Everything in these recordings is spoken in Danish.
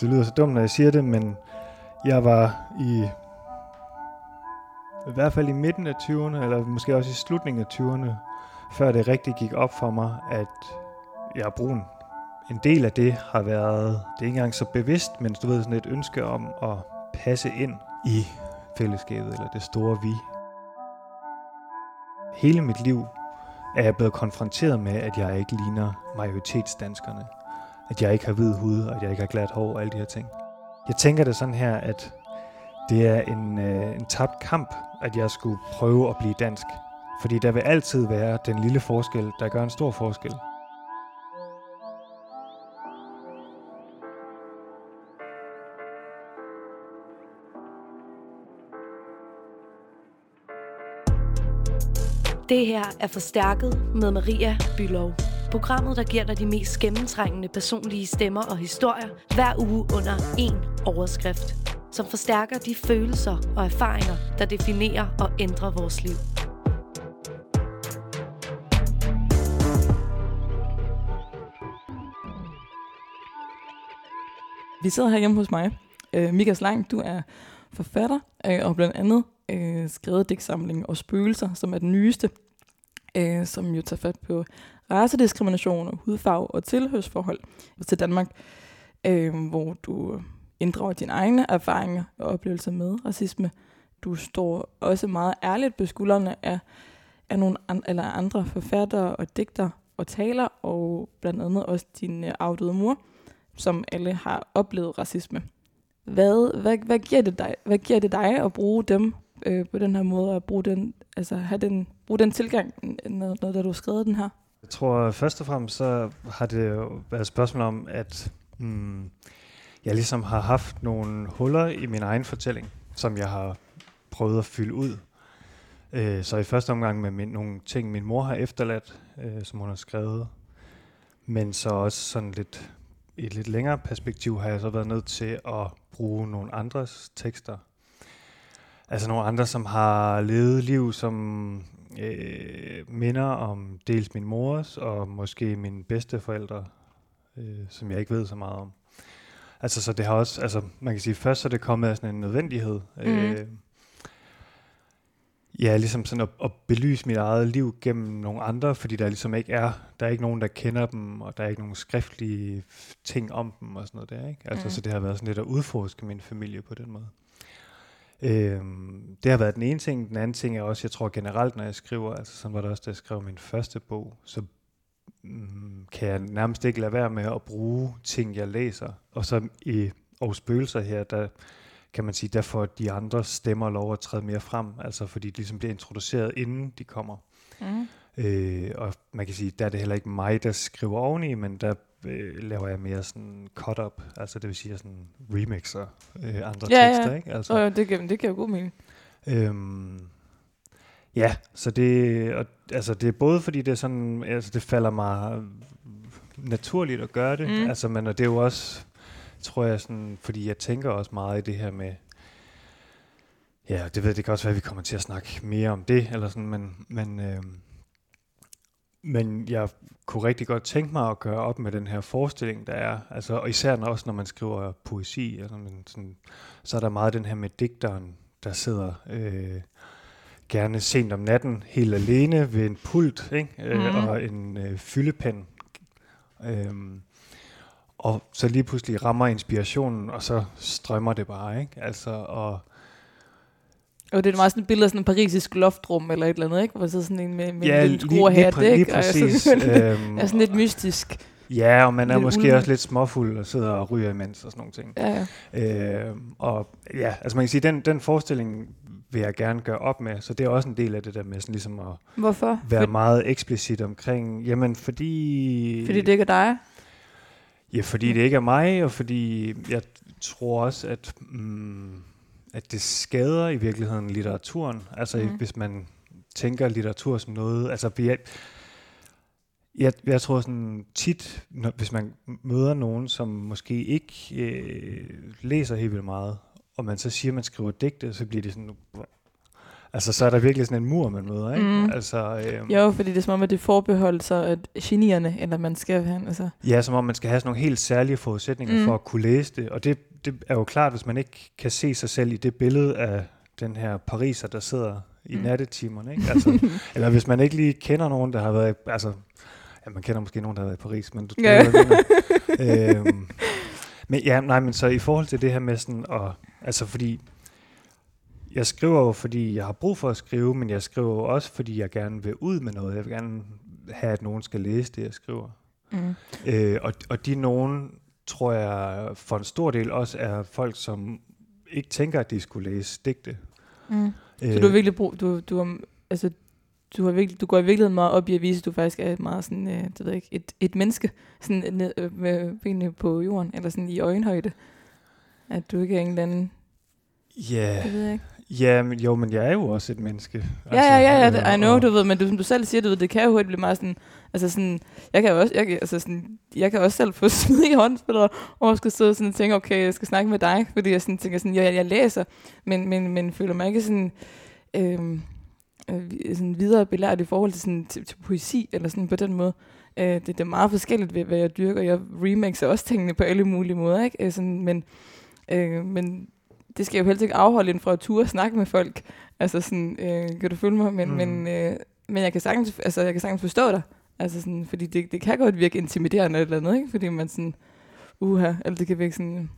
Det lyder så dumt, når jeg siger det, men jeg var i i hvert fald i midten af 20'erne, eller måske også i slutningen af 20'erne, før det rigtig gik op for mig, at jeg er brun. En del af det har været, det er ikke engang så bevidst, men du ved, sådan et ønske om at passe ind i fællesskabet, eller det store vi. Hele mit liv er jeg blevet konfronteret med, at jeg ikke ligner majoritetsdanskerne. At jeg ikke har hvid hud, og at jeg ikke har glat hår og alle de her ting. Jeg tænker det sådan her, at det er en, øh, en tabt kamp, at jeg skulle prøve at blive dansk. Fordi der vil altid være den lille forskel, der gør en stor forskel. Det her er Forstærket med Maria Bylov. Programmet, der giver dig de mest gennemtrængende personlige stemmer og historier hver uge under én overskrift, som forstærker de følelser og erfaringer, der definerer og ændrer vores liv. Vi sidder her hjemme hos mig. Øh, Mikas Lang, du er forfatter øh, og blandt andet øh, skrevet digtsamlingen og spøgelser, som er den nyeste, øh, som jo tager fat på racediskrimination og hudfarve og tilhørsforhold til Danmark, øh, hvor du inddrager dine egne erfaringer og oplevelser med racisme. Du står også meget ærligt på skuldrene af, af nogle an, eller andre forfattere og digter og taler, og blandt andet også din øh, afdøde mor, som alle har oplevet racisme. Hvad, hvad, hvad, giver det dig, hvad giver det dig at bruge dem øh, på den her måde, at bruge den, altså have den, bruge den tilgang, når, når du har skrevet den her? Jeg tror først og fremmest, så har det jo været et spørgsmål om, at hmm, jeg ligesom har haft nogle huller i min egen fortælling, som jeg har prøvet at fylde ud. Øh, så i første omgang med min, nogle ting, min mor har efterladt, øh, som hun har skrevet. Men så også sådan lidt i et lidt længere perspektiv har jeg så været nødt til at bruge nogle andres tekster. Altså nogle andre, som har levet liv, som øh, minder om dels min mors og måske mine bedsteforældre, øh, som jeg ikke ved så meget om. Altså så det har også, altså man kan sige, først så er det kommet af sådan en nødvendighed. Mm. Øh, ja, ligesom sådan at, at belyse mit eget liv gennem nogle andre, fordi der ligesom ikke er, der er ikke nogen, der kender dem, og der er ikke nogen skriftlige ting om dem og sådan noget der, ikke? Altså, mm. så det har været sådan lidt at udforske min familie på den måde. Øhm, det har været den ene ting. Den anden ting er også, jeg tror generelt, når jeg skriver, altså sådan var det også, da jeg skrev min første bog, så mm, kan jeg nærmest ikke lade være med at bruge ting, jeg læser. Og så i og spøgelser her, der kan man sige, der får de andre stemmer lov at træde mere frem, altså fordi de ligesom bliver introduceret, inden de kommer. Mm. Øh, og man kan sige, der er det heller ikke mig, der skriver oveni, men der øh, laver jeg mere sådan cut-up, altså det vil sige, sådan remixer øh, andre ja, tekster, ja. ikke? Altså, oh, ja, det, kan, det jo god mening. Øhm, ja, så det, og, altså det er både fordi det er sådan, altså det falder mig naturligt at gøre det, mm. altså men og det er jo også, tror jeg sådan, fordi jeg tænker også meget i det her med, ja, det ved det kan også være, at vi kommer til at snakke mere om det, eller sådan, men, men øhm, men jeg kunne rigtig godt tænke mig at gøre op med den her forestilling, der er. Altså, og især når, også når man skriver poesi, altså, men sådan, så er der meget den her med digteren, der sidder øh, gerne sent om natten, helt alene ved en pult, ikke? Øh, mm. og en øh, fyldepen. Øhm, og så lige pludselig rammer inspirationen, og så strømmer det bare, ikke? Altså, og og det er meget sådan et billede af sådan en parisisk loftrum eller et eller andet, ikke? Hvor så sådan en med, med ja, en lille skruer her, lige, lige præcis. Og øhm, er sådan lidt mystisk. Ja, og man er måske ulden. også lidt småfuld og sidder og ryger imens og sådan nogle ting. Ja, ja. Øh, og ja, altså man kan sige, den, den forestilling vil jeg gerne gøre op med, så det er også en del af det der med sådan ligesom at Hvorfor? være For... meget eksplicit omkring, jamen fordi... Fordi det ikke er dig? Ja, fordi det ikke er mig, og fordi jeg tror også, at... Mm, at det skader i virkeligheden litteraturen. Altså mm. hvis man tænker litteratur som noget, altså jeg, jeg, jeg tror sådan tit, når, hvis man møder nogen, som måske ikke øh, læser helt vildt meget, og man så siger, at man skriver digte, så bliver det sådan, Altså, så er der virkelig sådan en mur, man møder, ikke? Mm. Altså, øhm, Jo, fordi det er som om, at det forbeholdt sig at genierne, eller man skal have, altså... Ja, som om man skal have sådan nogle helt særlige forudsætninger Mm. for at kunne læse det. Og det, det er jo klart, hvis man ikke kan se sig selv i det billede af den her pariser, der sidder i Mm. nattetimerne. Ikke? Altså, eller hvis man ikke lige kender nogen, der har været... Altså, ja, man kender måske nogen, der har været i Paris, men du Ja. ja. øhm, men ja, nej, men så i forhold til det her med sådan, og, altså fordi, jeg skriver jo, fordi jeg har brug for at skrive, men jeg skriver jo også, fordi jeg gerne vil ud med noget. Jeg vil gerne have, at nogen skal læse det, jeg skriver. Mm. Øh, og, og de nogen, tror jeg, for en stor del også er folk, som ikke tænker, at de skulle læse digte. Mm. Øh, Så du har virkelig brug, du, du, har, altså, du, har virkelig, du går i virkeligheden meget op i at vise, at du faktisk er et meget sådan, øh, det ved jeg ikke, et, et menneske, sådan ned, øh, med benene på jorden, eller sådan i øjenhøjde. At du ikke er en eller anden, Ja, det ved jeg ikke. Ja men, jo, men jeg er jo også et menneske. Ja, ja, ja, ja, det, I know, og- du ved, men du, som du selv siger, du ved, det kan jo hurtigt blive meget sådan, altså sådan, jeg kan jo også, jeg, altså sådan, jeg kan også selv få smidige håndspillere, og skal sidde sådan og tænke, okay, jeg skal snakke med dig, fordi jeg sådan tænker sådan, jeg, jeg læser, men, men, men føler mig ikke sådan, øhm, øh, sådan videre belært i forhold til, sådan, til, til poesi, eller sådan på den måde. Øh, det, det er meget forskelligt, ved, hvad jeg dyrker. Jeg remixer også tingene på alle mulige måder, ikke? Øh, sådan, men, øh, men det skal jo helst ikke afholde en fra at ture og snakke med folk. Altså sådan, øh, kan du følge mig? Men, mm. Mm. men, øh, men jeg kan sagtens, altså, jeg kan sagtens forstå dig. Altså sådan, fordi det, det kan godt virke intimiderende eller andet, ikke? Fordi man sådan, uha, eller det kan virke sådan,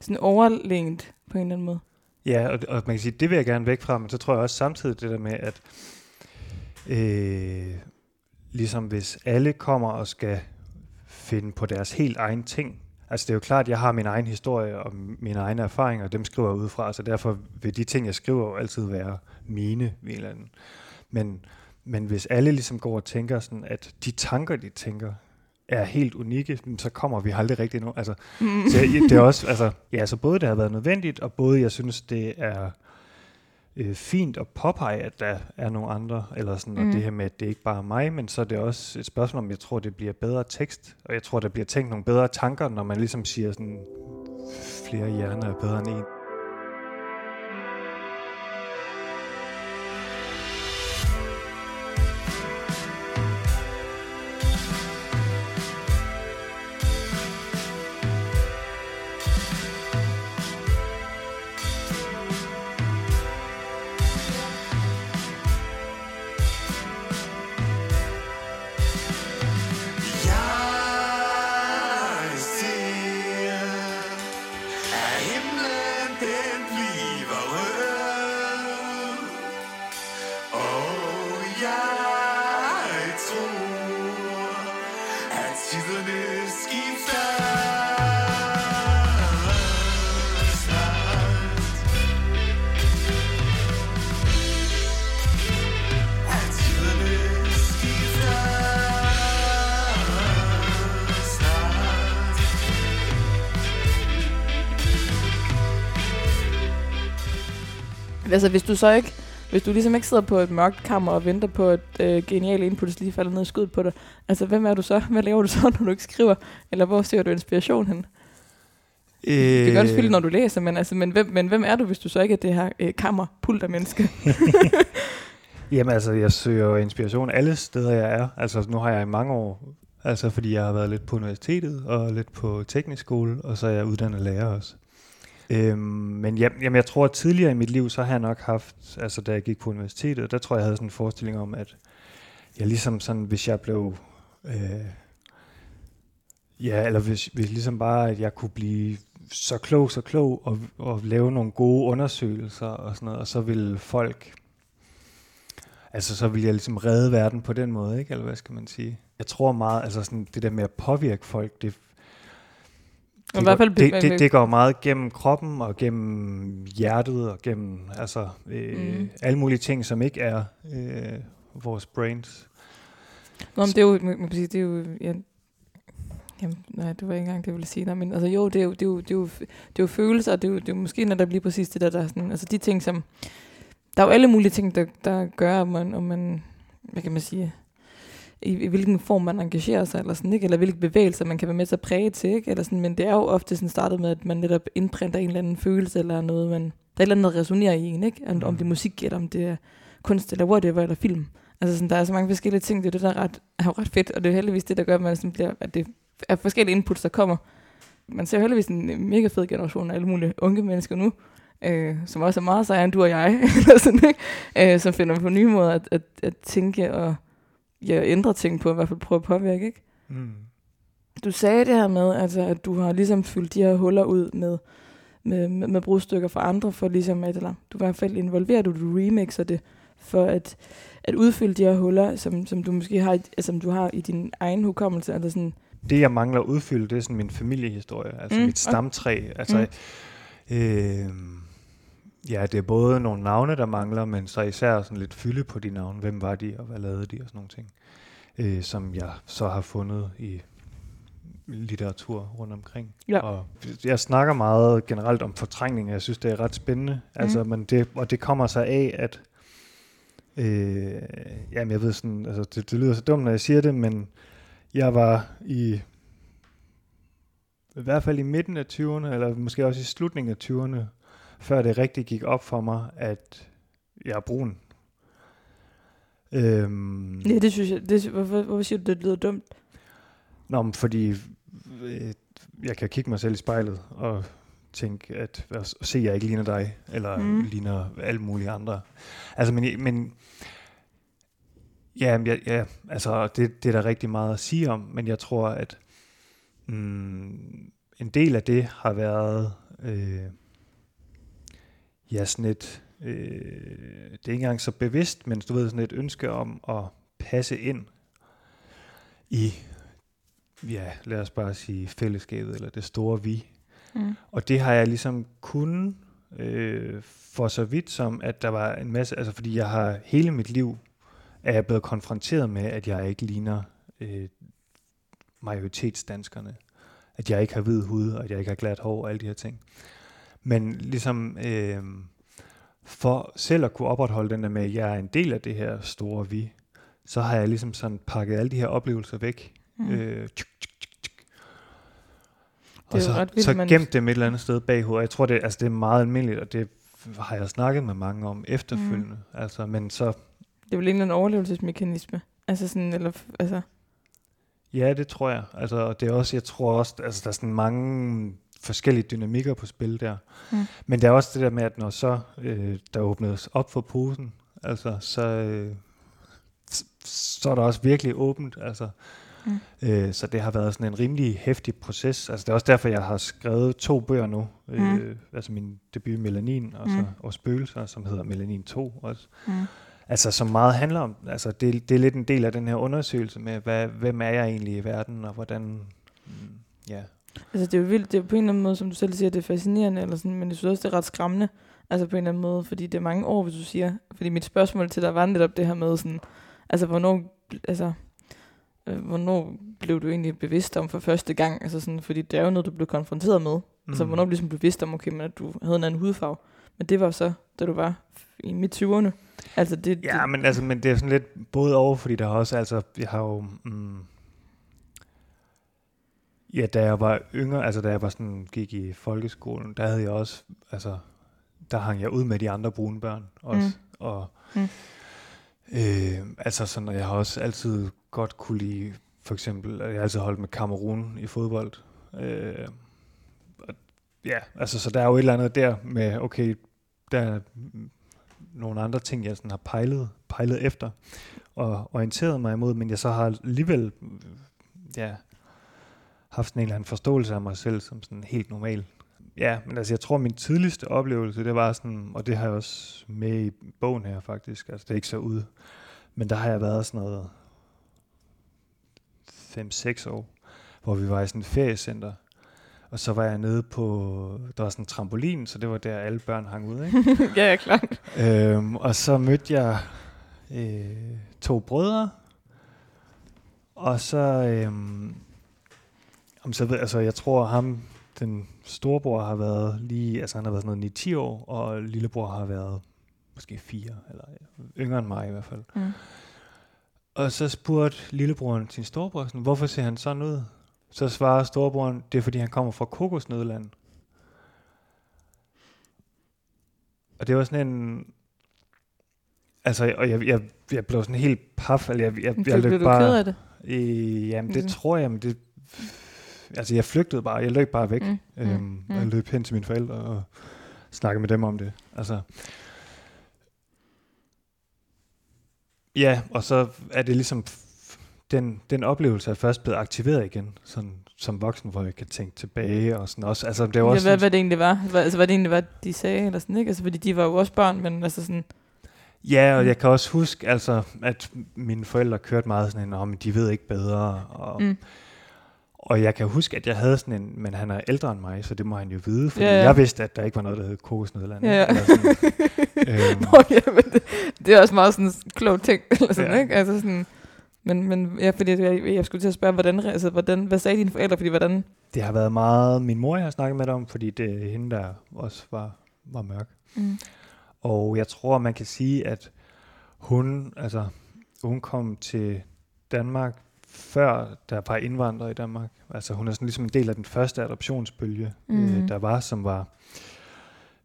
sådan overlænt på en eller anden måde. Ja, og, og man kan sige, det vil jeg gerne væk fra, men så tror jeg også samtidig det der med, at øh, ligesom hvis alle kommer og skal finde på deres helt egen ting, altså det er jo klart, at jeg har min egen historie og mine egne erfaringer, og dem skriver jeg ud fra, så derfor vil de ting, jeg skriver, jo altid være mine. i en eller anden. Men, men hvis alle ligesom går og tænker sådan, at de tanker, de tænker, er helt unikke, så kommer vi aldrig rigtig nu. Altså, Mm. så jeg- det er også, altså, ja, så både det har været nødvendigt, og både jeg synes, det er øh, fint at påpege, at der er nogle andre, eller sådan, Mm. og det her med, at det ikke bare er mig, men så er det også et spørgsmål om, jeg tror, det bliver bedre tekst, og jeg tror, der bliver tænkt nogle bedre tanker, når man ligesom siger sådan, flere hjerner er bedre end en. Altså, hvis du så ikke, hvis du ligesom ikke sidder på et mørkt kammer og venter på, at øh, geniale inputs lige falder ned i skuddet på dig, altså, hvem er du så? Hvad laver du så, når du ikke skriver? Eller hvor ser du inspiration hen? Øh, Det kan godt selvfølgelig, når du læser, men, altså, men, hvem, men hvem er du, hvis du så ikke er det her øh, kammer, pulter menneske? Jamen altså, jeg søger inspiration alle steder, jeg er. Altså, nu har jeg i mange år, altså fordi jeg har været lidt på universitetet og lidt på teknisk skole, og så er jeg uddannet lærer også. Øhm, men ja, jamen, jeg tror, at tidligere i mit liv, så har jeg nok haft, altså da jeg gik på universitetet, der tror jeg, jeg havde sådan en forestilling om, at jeg ligesom sådan, hvis jeg blev, øh, ja, eller hvis, hvis ligesom bare, at jeg kunne blive så klog, så klog, og, og lave nogle gode undersøgelser og sådan noget, og så ville folk Altså, så vil jeg ligesom redde verden på den måde, ikke? Eller hvad skal man sige? Jeg tror meget, altså sådan det der med at påvirke folk, det, i det, hvert går, fald- det, det, det går meget gennem kroppen og gennem hjertet og gennem altså, øh, Mm. alle mulige ting, som ikke er øh, vores brains. Nå, men det er jo, man kan sige, det er jo, ja, jamen, nej, det var ikke engang det, jeg ville sige. Nej, men altså jo, det er jo, det er jo, det er jo, det er jo følelser, og det er jo, det er jo måske netop lige præcis det der, der er sådan, altså de ting, som, der er jo alle mulige ting, der, der gør, om man, om man, hvad kan man sige, i, i hvilken form man engagerer sig, eller sådan, ikke? eller hvilke bevægelser man kan være med til at præge til, ikke? Eller sådan, men det er jo ofte sådan startet med, at man netop indprinter en eller anden følelse, eller noget, man, er et eller andet, der resonerer i en, ikke? Om, om det er musik, eller om det er kunst, eller whatever, eller film. Altså sådan, der er så mange forskellige ting, det er det, der er, ret, er ret fedt, og det er heldigvis det, der gør, at, man sådan bliver, at det er forskellige inputs, der kommer. Man ser jo heldigvis en mega fed generation af alle mulige unge mennesker nu, øh, som også er meget sejere end du og jeg, eller sådan, ikke? Øh, som finder på nye måder at, at, at tænke og ja, ændre ting på, i hvert fald prøve at påvirke, ikke? Mm. Du sagde det her med, altså, at du har ligesom fyldt de her huller ud med, med, med, med brudstykker fra andre, for ligesom at, eller du i hvert fald involverer, du, du remixer det, for at, at udfylde de her huller, som, som du måske har, altså, som du har i din egen hukommelse, eller sådan, Det, jeg mangler at udfylde, det er sådan min familiehistorie, altså mm. mit stamtræ. Altså, mm. øh, ja, det er både nogle navne, der mangler, men så især sådan lidt fylde på de navne. Hvem var de, og hvad lavede de, og sådan nogle ting. Øh, som jeg så har fundet i litteratur rundt omkring. Ja. Og jeg snakker meget generelt om fortrængning, og jeg synes, det er ret spændende. Altså, men det, og det kommer sig af, at øh, jamen jeg ved sådan, altså det, det lyder så dumt, når jeg siger det, men jeg var i i hvert fald i midten af 20'erne, eller måske også i slutningen af 20'erne, før det rigtig gik op for mig, at jeg er brun. Øhm, Ja, det synes jeg. Det, hvorfor, hvorfor siger du, det lyder dumt? Nå, men fordi øh, jeg kan kigge mig selv i spejlet og tænke, at se, at jeg ikke ligner dig, eller Mm. ligner alle mulige andre. Altså, men, men ja, jeg, ja, altså, det, det er der rigtig meget at sige om, men jeg tror, at mm, en del af det har været øh, ja, sådan et, øh, det er ikke engang så bevidst, men du ved, sådan et ønske om at passe ind i ja, lad os bare sige fællesskabet, eller det store vi. Mm. Og det har jeg ligesom kun øh, for så vidt som, at der var en masse, altså fordi jeg har hele mit liv, er jeg blevet konfronteret med, at jeg ikke ligner øh, majoritetsdanskerne. At jeg ikke har hvid hud, og at jeg ikke har glat hår, og alle de her ting. Men ligesom øh, for selv at kunne opretholde den der med, at jeg er en del af det her store vi, så har jeg ligesom sådan pakket alle de her oplevelser væk, Mm. Øh, tjuk, tjuk, tjuk, tjuk. Og så, vildt, så man- gemt dem et eller andet sted baghovedet. Jeg tror, det, altså, det er meget almindeligt, og det har jeg snakket med mange om efterfølgende. Mm. Altså, men så, Det er vel en eller anden overlevelsesmekanisme. Altså sådan, eller, altså, ja, det tror jeg. Altså, det er også, jeg tror også, altså, der er sådan mange forskellige dynamikker på spil der. Mm. Men der er også det der med, at når så øh, der åbnedes op for posen, altså, så, øh, så er der også virkelig åbent. Altså, Mm. Øh, så det har været sådan en rimelig hæftig proces. Altså det er også derfor, jeg har skrevet to bøger nu. Øh, Mm. Altså min debut Melanin og, så, Mm. og Spøgelser, som hedder Melanin 2 også. mm. Altså som meget handler om, altså det, det er lidt en del af den her undersøgelse med, hvad, hvem er jeg egentlig i verden, og hvordan, mm, ja. Altså, det er jo vildt. Det er på en eller anden måde, som du selv siger, det er fascinerende, eller sådan, men jeg synes også, det er ret skræmmende. Altså på en eller anden måde, fordi det er mange år, hvis du siger. Fordi mit spørgsmål til dig var netop det her med sådan, altså hvornår, altså, øh, hvornår blev du egentlig bevidst om for første gang? Altså sådan, fordi det er jo noget, du blev konfronteret med. Mm. Altså hvornår blev du ligesom bevidst om, okay, men at du havde en anden hudfarve? Men det var så, da du var i midt 20'erne. Altså det, Ja, det, men, altså, men det er sådan lidt både over, fordi der også, altså, jeg har jo, mm, ja, da jeg var yngre, altså da jeg var sådan, gik i folkeskolen, der havde jeg også, altså, der hang jeg ud med de andre brune børn også, mm. og Mm. øh, altså sådan, og jeg har også altid godt kunne lide, for eksempel, jeg har altid holdt med Kamerun i fodbold, øh, og, ja, altså, så der er jo et eller andet der med, okay, der er nogle andre ting, jeg sådan har pejlet, pejlet efter og orienteret mig imod, men jeg så har alligevel ja, haft sådan en eller anden forståelse af mig selv som sådan helt normal. Ja, men altså jeg tror, min tidligste oplevelse, det var sådan, og det har jeg også med i bogen her faktisk, altså det er ikke så ude, men der har jeg været sådan noget 5-6 år, hvor vi var i sådan et feriecenter, og så var jeg nede på, der var sådan en trampolin, så det var der alle børn hang ud, ikke? ja, ja, klart. Øhm, og så mødte jeg øh, to brødre, og så, øhm, om så altså jeg tror ham, den storebror har været lige, altså han har været sådan noget 9-10 år, og lillebror har været måske 4, eller yngre end mig i hvert fald. Mm. Og så spurgte lillebroren sin storebror, sådan, hvorfor ser han sådan ud? Så svarer storebroren, det er fordi han kommer fra kokosnødland. og det var sådan en... Altså, og jeg, jeg, jeg blev sådan helt paf, eller jeg, jeg, jeg, Blev, jeg blev du bare... ked af det? Øh, jamen, det Mhm. tror jeg, men det... Altså, jeg flygtede bare. Jeg løb bare væk. Mm, Mm. mm, Øhm, mm. Jeg løb hen til mine forældre og snakkede med dem om det. Altså... Ja, og så er det ligesom... Den, den oplevelse er først blevet aktiveret igen, sådan, som voksen, hvor jeg kan tænke tilbage og sådan også. Altså, det er jo Ja, også hvad, hvad det egentlig var? Hvad, altså, hvad det egentlig var, de sagde, eller sådan, ikke? Altså, fordi de var jo også børn, men altså sådan... Ja, og Mm. jeg kan også huske, altså, at mine forældre kørte meget sådan en, om de ved ikke bedre. Og, Mm. Og jeg kan huske, at jeg havde sådan en, men han er ældre end mig, så det må han jo vide, fordi Ja, ja, jeg vidste, at der ikke var noget, der hed kokosnødland. Ja, ja. Eller sådan, øhm, Nå, ja, men det, det er også meget sådan en klog ting, eller sådan, Ja. ikke? Altså sådan... Men, men ja, fordi jeg, jeg skulle til at spørge, hvordan, altså, hvordan, hvad sagde dine forældre? Fordi hvordan... det har været meget, min mor jeg har snakket med det om, fordi det er hende, der også var, var mørk. Mm. Og jeg tror, man kan sige, at hun, altså, hun kom til Danmark før der var indvandrere i Danmark. Altså hun er sådan ligesom en del af den første adoptionsbølge, mm. Mhm. øh, der var, som var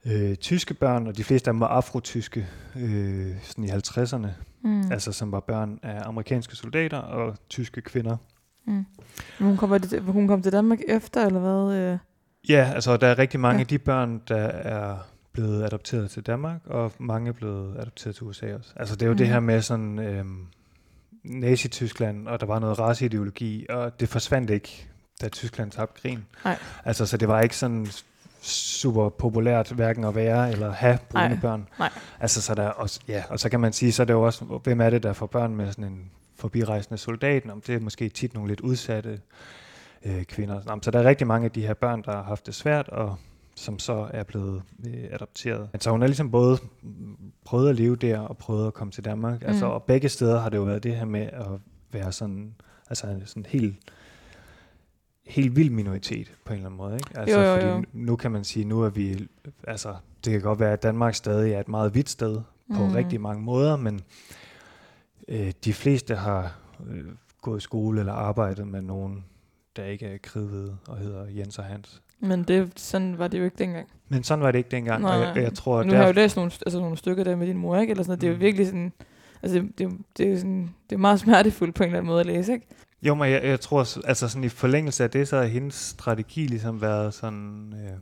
øh, tyske børn, og de fleste af dem var afrotyske, øh, sådan i 50'erne, Mm. altså som var børn af amerikanske soldater og tyske kvinder. Mm. Hun, kom, til, hun kom til Danmark efter, eller hvad? Øh? Ja, altså der er rigtig mange Ja. af de børn, der er blevet adopteret til Danmark, og mange er blevet adopteret til USA også. Altså det er jo mm. det Mhm. her med sådan øhm, Nazi-Tyskland, og der var noget raceideologi, og det forsvandt ikke, da Tyskland tabte krigen. Nej. Altså så det var ikke sådan super populært hverken at være eller have brune Nej. børn. Nej. Altså så der også, ja, og så kan man sige, så er det jo også, hvem er det, der får børn med sådan en forbirejsende soldat? Om det er måske tit nogle lidt udsatte øh, kvinder. Nå, så der er rigtig mange af de her børn, der har haft det svært, og som så er blevet øh, adopteret. Så hun har ligesom både prøvet at leve der, og prøvet at komme til Danmark. Mm. Altså, Mm. og begge steder har det jo været det her med at være sådan, altså sådan helt helt vild minoritet på en eller anden måde. Ikke? Altså, Jo, jo, fordi jo. nu kan man sige, nu er vi, altså det kan godt være, at Danmark stadig er et meget vidt sted på mm. rigtig mange måder, men øh, de fleste har øh, gået i skole eller arbejdet med nogen, der ikke er kridhvide og hedder Jens og Hans. Men det, sådan var det jo ikke dengang. Men sådan var det ikke dengang, Nej, og jeg, jeg tror, nu at har jeg jo der, læst nogle, altså nogle stykker der med din mor, ikke? Eller sådan, noget. det er jo Mm. virkelig sådan... Altså, det, det, det, er sådan, det er meget smertefuldt på en eller anden måde at læse, ikke? jo, men jeg, jeg tror, altså sådan i forlængelse af det, så har hendes strategi ligesom været sådan, øh,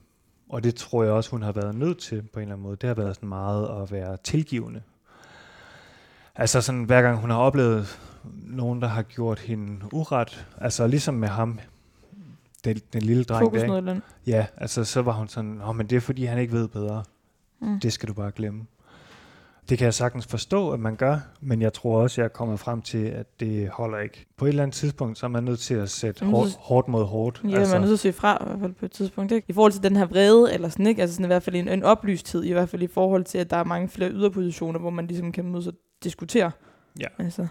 og det tror jeg også, hun har været nødt til på en eller anden måde, det har været sådan meget at være tilgivende. Altså sådan, hver gang hun har oplevet nogen, der har gjort hende uret, altså ligesom med ham, den, den lille dreng Fokus der, ikke? Ja, altså så var hun sådan, Åh, men det er fordi, han ikke ved bedre. Mm. Det skal du bare glemme. Det kan jeg sagtens forstå, at man gør, men jeg tror også, jeg er kommet frem til, at det holder ikke. På et eller andet tidspunkt, så er man nødt til at sætte hårdt, hårdt mod hårdt. Ja, altså. man er nødt til at sige fra, i hvert fald på et tidspunkt, ikke? I forhold til den her vrede, eller sådan, ikke? Altså sådan i hvert fald en, en oplysthed, i hvert fald i forhold til, at der er mange flere yderpositioner, hvor man ligesom kan mødes og diskutere. Ja. Altså,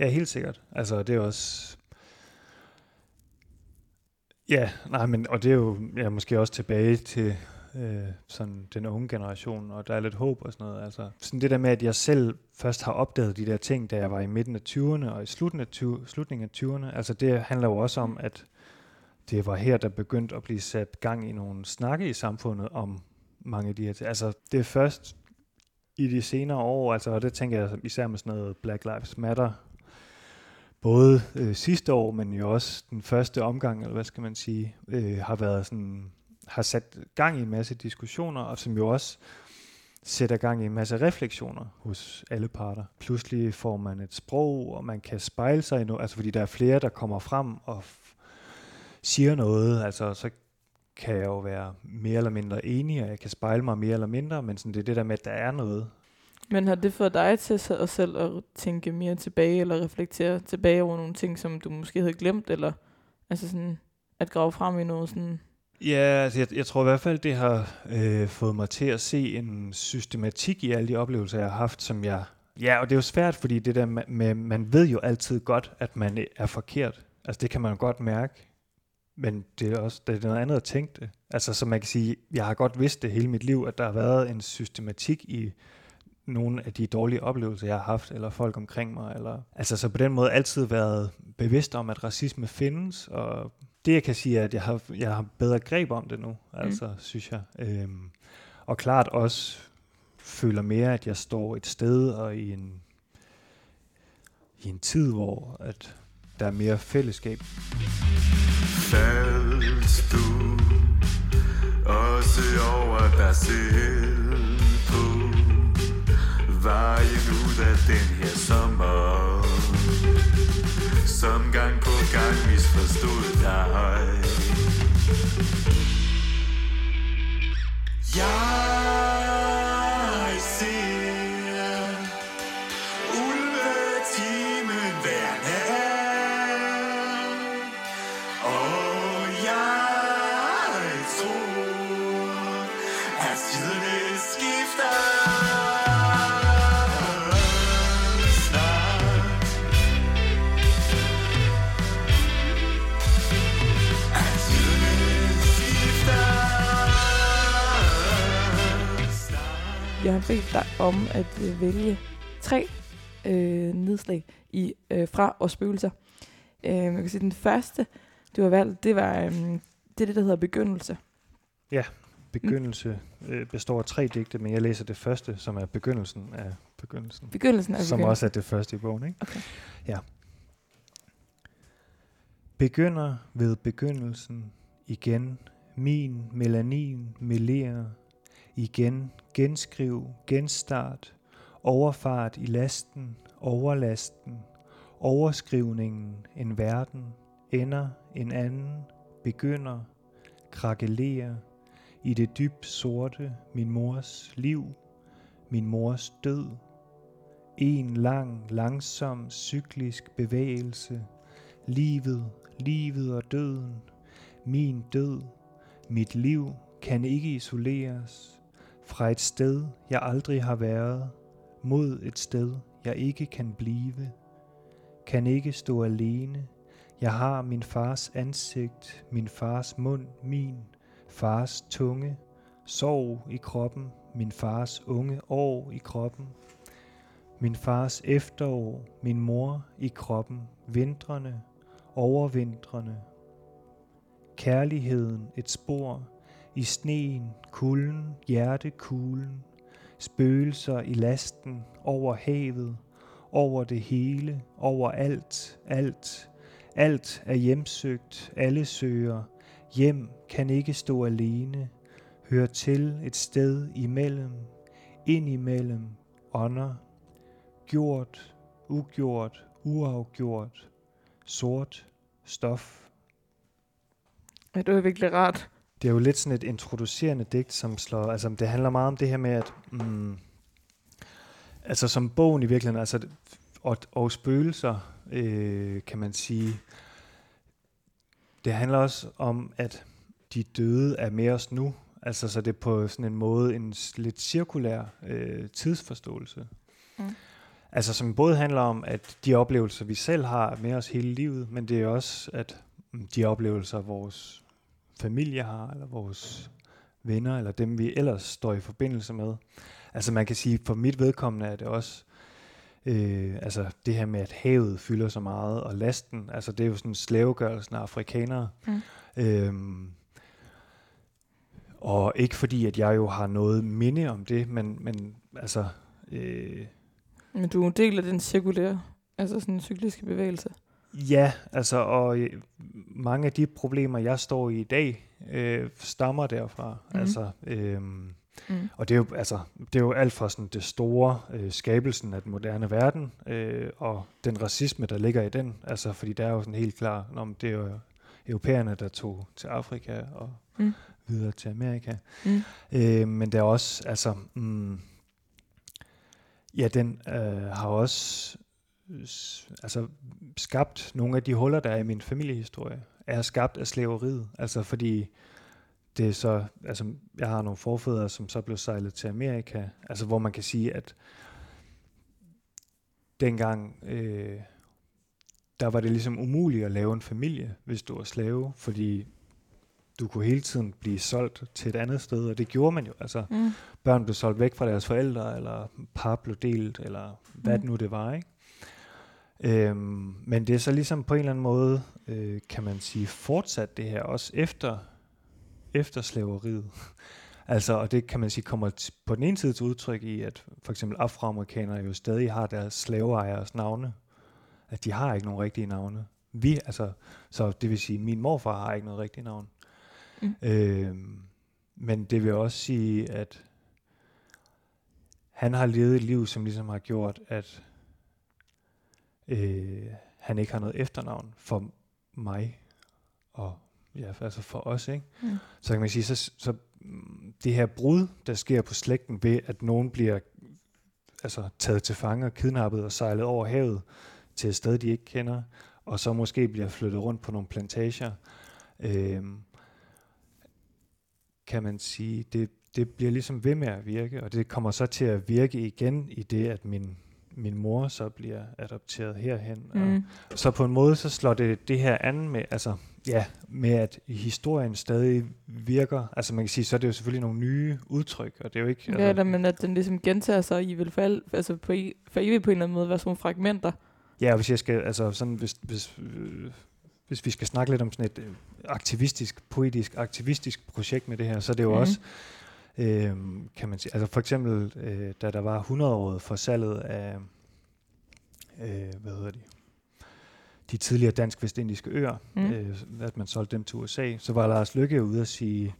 Ja, helt sikkert. Altså, det er også... Ja, nej, men, og det er jo ja, måske også tilbage til øh, sådan den unge generation, og der er lidt håb og sådan noget. Altså, sådan det der med, at jeg selv først har opdaget de der ting, da jeg var i midten af 20'erne og i slutningen af, 20, slutningen af 20'erne. Altså, det handler jo også om, at det var her, der begyndte at blive sat gang i nogle snakke i samfundet om mange af de her ting. Altså, det er først i de senere år, altså, og det tænker jeg især med sådan noget Black Lives Matter, både øh, sidste år, men jo også den første omgang, eller hvad skal man sige, øh, har været sådan, har sat gang i en masse diskussioner, og som jo også sætter gang i en masse refleksioner hos alle parter. Pludselig får man et sprog, og man kan spejle sig i noget, altså fordi der er flere, der kommer frem og f- siger noget, altså så kan jeg jo være mere eller mindre enig, og jeg kan spejle mig mere eller mindre, men sådan, det er det der med, at der er noget men har det fået dig til så- at selv at tænke mere tilbage, eller reflektere tilbage over nogle ting, som du måske havde glemt, eller altså sådan at grave frem i noget sådan... Ja, altså jeg, jeg tror i hvert fald, det har øh, fået mig til at se en systematik i alle de oplevelser, jeg har haft, som jeg... Ja, og det er jo svært, fordi det der med, man ved jo altid godt, at man øh, er forkert. Altså det kan man jo godt mærke, men det er også det er noget andet at tænke det. Altså så man kan sige, jeg har godt vidst det hele mit liv, at der har været en systematik i nogle af de dårlige oplevelser, jeg har haft, eller folk omkring mig. Eller, altså så på den måde altid været bevidst om, at racisme findes, og det jeg kan sige er, at jeg har, jeg har bedre greb om det nu, altså synes jeg. Øhm, og klart også føler mere, at jeg står et sted og i en, i en tid, hvor at der er mere fællesskab. Faldt du også over dig selv Jeg Jeg har bedt dig om at øh, vælge tre øh, nedslag i øh, fra og spøgelser. Øh, jeg kan sige, den første, du har valgt, det var øh, det, er det, der hedder begyndelse. Begyndelse øh, består af tre digte, men jeg læser det første, som er begyndelsen af begyndelsen. Begyndelsen af Som begyndelsen. også er det første i bogen, ikke? Okay. Ja. Begynder ved begyndelsen igen, min melanin melerer, igen genskriv, genstart, overfart i lasten, overlasten, overskrivningen, en verden, ender en anden, begynder, krakelerer, i det dybt sorte, min mors liv, min mors død, en lang, langsom, cyklisk bevægelse. Livet, livet og døden. Min død, mit liv kan ikke isoleres. Fra et sted, jeg aldrig har været, mod et sted, jeg ikke kan blive. Kan ikke stå alene. Jeg har min fars ansigt, min fars mund, min fars tunge. Sorg i kroppen, min fars unge år i kroppen. Min fars efterår, min mor i kroppen, vintrene, overvintrene. Kærligheden et spor, i sneen, kulden, hjertekuglen, spøgelser i lasten, over havet, over det hele, over alt, alt. Alt er hjemsøgt, alle søger. Hjem kan ikke stå alene, hører til et sted imellem, ind imellem, ånder, gjort, ugjort, uafgjort, sort, stof. Ja, det var virkelig rart. Det er jo lidt sådan et introducerende digt, som slår, altså det handler meget om det her med, at, mm, altså som bogen i virkeligheden, altså, og, og spøgelser, øh, kan man sige, det handler også om, at de døde er med os nu, altså så det er på sådan en måde en lidt cirkulær øh, tidsforståelse. Mm. Altså som både handler om, at de oplevelser, vi selv har, med os hele livet, men det er også, at mm, de oplevelser, vores familie har, eller vores venner, eller dem, vi ellers står i forbindelse med. Altså man kan sige, for mit vedkommende er det også, øh, altså det her med, at havet fylder så meget, og lasten, altså det er jo sådan slavegørelsen af afrikanere. Mm. Øhm, og ikke fordi, at jeg jo har noget minde om det, men, men altså, øh, Men du er en del af den cirkulære, altså sådan en cykliske bevægelse. Ja, altså, og øh, mange af de problemer, jeg står i i dag, øh, stammer derfra. Mhm. Altså, øhm, Mm. og det er, jo, altså, det er jo alt fra sådan det store øh, skabelsen af den moderne verden, øh, og den racisme, der ligger i den. Altså, fordi der er jo sådan helt klar, om det er jo europæerne, der tog til Afrika og Mm. videre til Amerika. Mm. Øh, men der er også, altså, mm, ja, den øh, har også altså, skabt nogle af de huller, der er i min familiehistorie, er skabt af slaveriet. Altså fordi det er så, altså jeg har nogle forfædre, som så blev sejlet til Amerika, altså hvor man kan sige, at dengang, øh, der var det ligesom umuligt at lave en familie, hvis du var slave, fordi du kunne hele tiden blive solgt til et andet sted, og det gjorde man jo. Altså, Mm. børn blev solgt væk fra deres forældre, eller par blev delt, eller hvad Mm. mm. nu det var, ikke? Øhm, men det er så ligesom på en eller anden måde, øh, kan man sige, fortsat det her, også efter, efter slaveriet. Altså, og det kan man sige kommer på den ene side til udtryk i, at for eksempel afroamerikanere jo stadig har deres slaveejers navne. At de har ikke nogen rigtige navne. Vi, altså, så det vil sige, min morfar har ikke noget rigtigt navn. Mm. Øhm, men det vil også sige, at han har levet et liv, som ligesom har gjort, at øh, han ikke har noget efternavn for mig og ja, altså for os, ikke? Mm. Så kan man sige, så, så det her brud, der sker på slægten ved, at nogen bliver altså, taget til fange og kidnappet og sejlet over havet til et sted, de ikke kender, og så måske bliver flyttet rundt på nogle plantager, øhm, kan man sige, det, det bliver ligesom ved med at virke, og det kommer så til at virke igen i det, at min, min mor så bliver adopteret herhen. Og Mm. så på en måde, så slår det det her an med, altså, ja, med at historien stadig virker. Altså man kan sige, så er det jo selvfølgelig nogle nye udtryk, og det er jo ikke... Ja, altså, eller, men at den ligesom gentager sig i vil fald, altså på, for evigt på en eller anden måde være sådan nogle fragmenter. Ja, hvis jeg skal, altså sådan, hvis, hvis, øh, hvis vi skal snakke lidt om sådan et øh, aktivistisk, poetisk, aktivistisk projekt med det her, så er det jo mm. også, øh, kan man sige, altså for eksempel, øh, da der var 100-året for salget af, øh, hvad hedder de, de tidligere dansk-vestindiske øer, Mm. øh, at man solgte dem til USA, så var Lars Lykke ude at sige,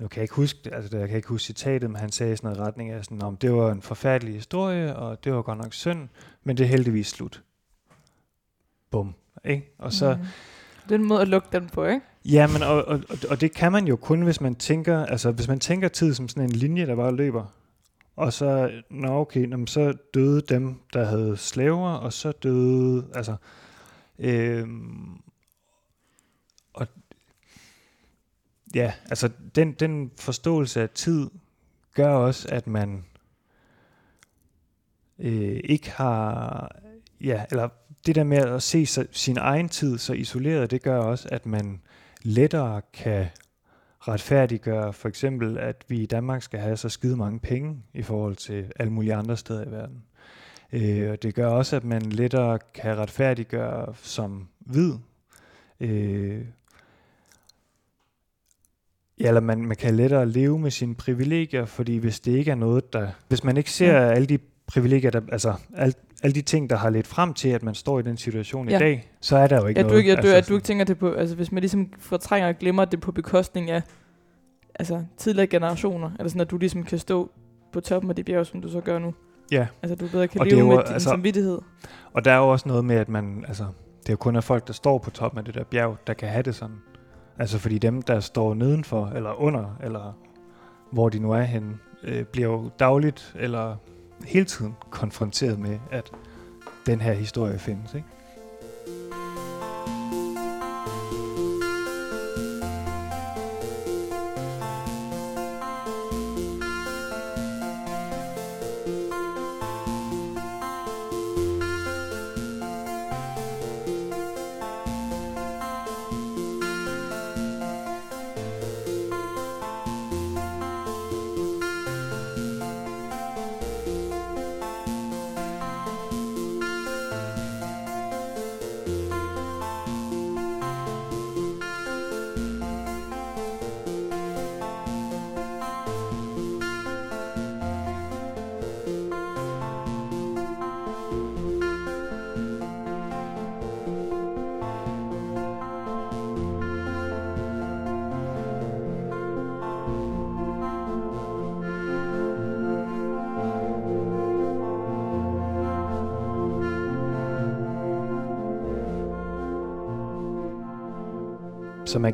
jeg kan ikke huske det, altså jeg kan ikke huske citatet, men han sagde sådan noget i retning af sådan, om det var en forfærdelig historie, og det var godt nok synd, men det er heldigvis slut. Bum. Ikke? Og så, Mm. Det er en måde at lukke den på, ikke? ja, men og, og, og, det kan man jo kun, hvis man tænker, altså hvis man tænker tid som sådan en linje, der bare løber. Og så, nå okay, nå, så døde dem, der havde slaver, og så døde, altså, øhm, og ja, altså den, den forståelse af tid gør også, at man øh, ikke har, ja, eller det der med at se sig, sin egen tid så isoleret, det gør også, at man lettere kan retfærdiggøre for eksempel, at vi i Danmark skal have så skide mange penge i forhold til alle mulige andre steder i verden. Øh, og det gør også, at man lettere kan retfærdiggøre som hvid. Øh, ja, eller man, man kan lettere leve med sine privilegier, fordi hvis det ikke er noget, der... Hvis man ikke ser alle de privilegier, der, altså alt, alle de ting, der har ledt frem til, at man står i den situation Ja. i dag, så er der jo ikke noget. du, ikke, du, altså, at du ikke tænker det på, altså hvis man ligesom fortrænger og glemmer det på bekostning af altså, tidligere generationer, eller sådan at du ligesom kan stå på toppen af det bjerg, som du så gør nu. Ja, Altså du bedre kan Og leve jo, med din altså- samvittighed. og der er jo også noget med, at man, altså, det er jo kun er folk, der står på toppen af det der bjerg, der kan have det sådan. Altså fordi dem, der står nedenfor, eller under, eller hvor de nu er henne, øh, bliver jo dagligt, eller hele tiden konfronteret med, at den her historie findes, ikke?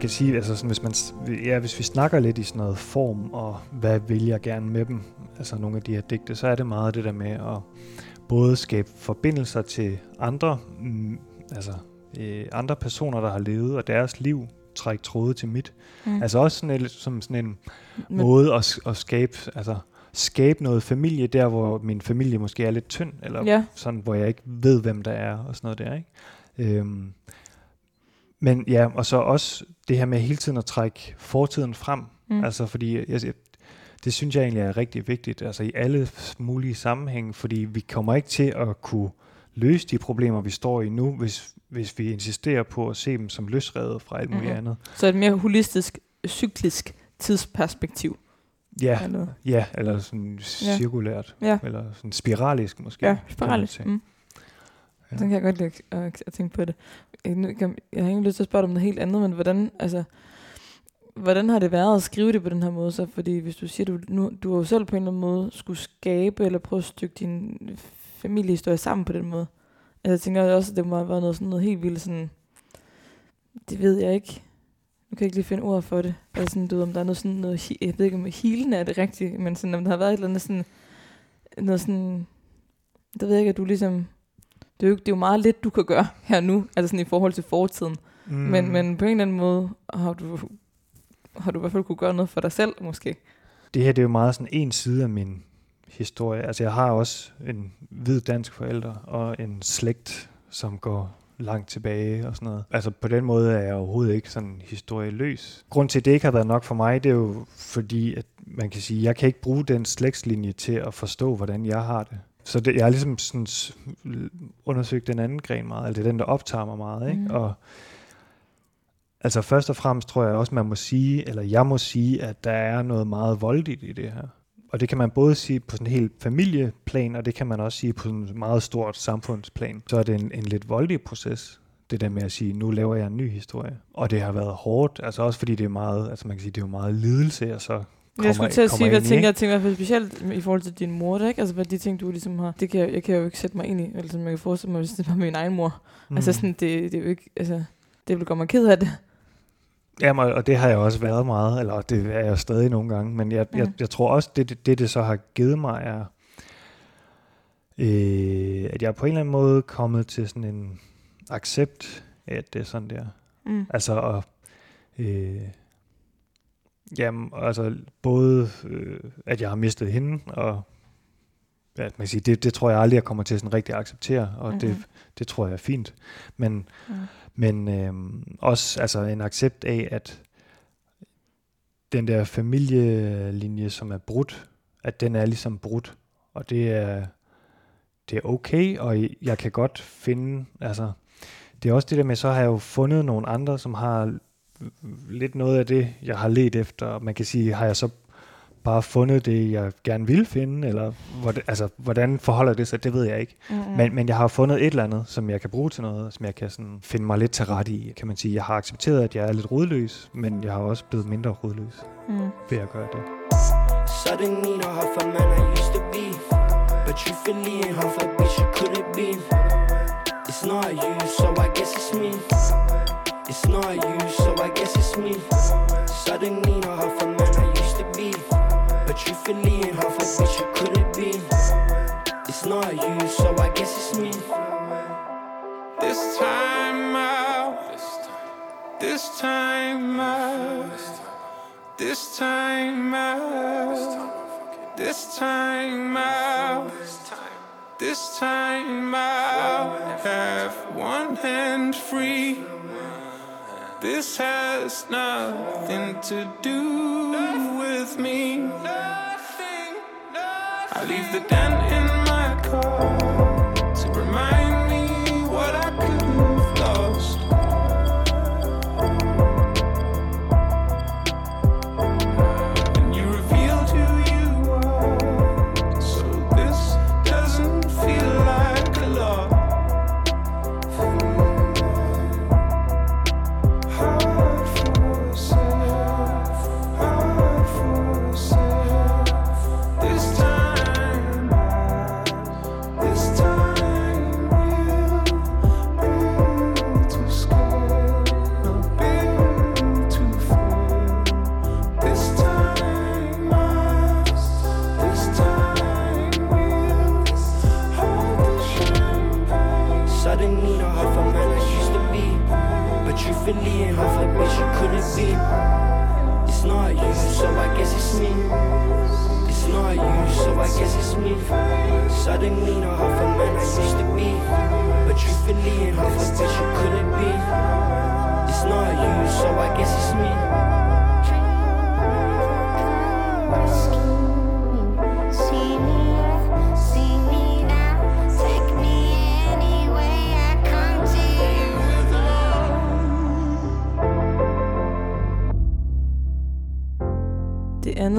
Kan sige, altså sådan, hvis, man, ja, hvis vi snakker lidt i sådan noget form, og hvad vil jeg gerne med dem, altså nogle af de her digte, så er det meget det der med at både skabe forbindelser til andre, mm, altså øh, andre personer, der har levet, og deres liv, trække tråde til mit. Mm. Altså også sådan, en, som sådan en Men- måde at, at skabe, altså skabe noget familie der, hvor min familie måske er lidt tynd, eller Ja, sådan, hvor jeg ikke ved, hvem der er, og sådan noget der, ikke? Øhm, men ja, og så også det her med hele tiden at trække fortiden frem, mm. mm. altså fordi, jeg, det synes jeg egentlig er rigtig vigtigt, altså i alle mulige sammenhænge, fordi vi kommer ikke til at kunne løse de problemer, vi står i nu, hvis, hvis vi insisterer på at se dem som løsredet fra alt muligt Mhm. andet. Så et mere holistisk, cyklisk tidsperspektiv. Ja, Eller ja, eller sådan cirkulært, Ja. eller sådan spiralisk måske. Ja, spiralisk. Mm. Ja. Ja. Sådan kan jeg godt lide at, at tænke på det. Jeg, nu jeg har ikke lyst til at spørge dig om noget helt andet, men hvordan, altså, hvordan har det været at skrive det på den her måde? Så? Fordi hvis du siger, du, nu, du har jo selv på en eller anden måde skulle skabe eller prøve at stykke din familiehistorie sammen på den måde. Altså, jeg tænker også, at det må have været noget, sådan noget helt vildt sådan, det ved jeg ikke. Nu kan jeg ikke lige finde ord for det. Altså sådan, du ved, om der er noget sådan noget, jeg ved ikke om healende er det rigtigt, men sådan, om der har været et eller andet sådan, noget sådan, det ved jeg ikke, at du ligesom, det er, jo, det er jo meget lidt, du kan gøre her nu, altså sådan i forhold til fortiden. Mm. Men, men på en eller anden måde har du, har du i hvert fald kunne gøre noget for dig selv, måske. Det her det er jo meget sådan en side af min historie. Altså jeg har også en hvid dansk forælder og en slægt, som går langt tilbage og sådan noget. Altså på den måde er jeg overhovedet ikke sådan historieløs. Grund til, at det ikke har været nok for mig, det er jo fordi, at man kan sige, jeg kan ikke bruge den slægtslinje til at forstå, hvordan jeg har det. Så det, jeg har ligesom sådan undersøgt den anden gren meget, altså det er den, der optager mig meget. Ikke? Mhm. Og altså først og fremmest tror jeg også, man må sige, eller jeg må sige, at der er noget meget voldeligt i det her. Og det kan man både sige på sådan en helt familieplan, og det kan man også sige på sådan en meget stort samfundsplan. Så er det en, en lidt voldelig proces, det der med at sige, nu laver jeg en ny historie. Og det har været hårdt, altså også fordi det er meget, altså man kan sige, det er jo meget lidelse, og så kommer, jeg skulle til at sige, hvad i, tænker, jeg tænker i hvert fald specielt i forhold til din mor, ikke? Altså, hvad de ting, du ligesom har, det kan jeg, jeg kan jo ikke sætte mig ind i, eller som jeg kan forestille mig, hvis det var min egen mor. Mm. Altså sådan, det, det er jo ikke, altså, det vil gøre mig ked af det. Jamen, og det har jeg også været meget, eller det er jeg stadig nogle gange, men jeg, jeg, Mhm. jeg tror også, det, det det det så har givet mig er, øh, at jeg på en eller anden måde er kommet til sådan en accept af, at det er sådan der. Mm. Altså, og, øh, jamen, altså både, øh, at jeg har mistet hende, og ja, man kan sige, det, det tror jeg aldrig, jeg kommer til sådan rigtig at acceptere, og mm-hmm. det, Mhm. det tror jeg er fint. Men, Mm. men øh, også altså en accept af, at den der familielinje, som er brudt, at den er ligesom brudt, og det er, det er okay, og jeg kan godt finde, altså, det er også det der med, så har jeg jo fundet nogle andre, som har lidt noget af det, jeg har let efter, og man kan sige, har jeg så bare fundet det, jeg gerne vil finde, eller hvordan, altså, hvordan forholder det sig, det ved jeg ikke. Mm. Men, men jeg har fundet et eller andet, som jeg kan bruge til noget, som jeg kan sådan finde mig lidt til rette i, kan man sige. Jeg har accepteret, at jeg er lidt rodløs, men jeg har også blevet mindre rodløs Mm. ved at gøre det. Suddenly not half a man I used to be But truthfully ain't half a bitch you could have been It's not you, so I guess it's me It's not you, me Suddenly not half a man I used to be But truthfully ain't half a bitch you could have be. It's not you, so I guess it's me This time out. This time out. This time out. This time out. This time out. Have one hand free. This has nothing to do with me. I leave the dent in my car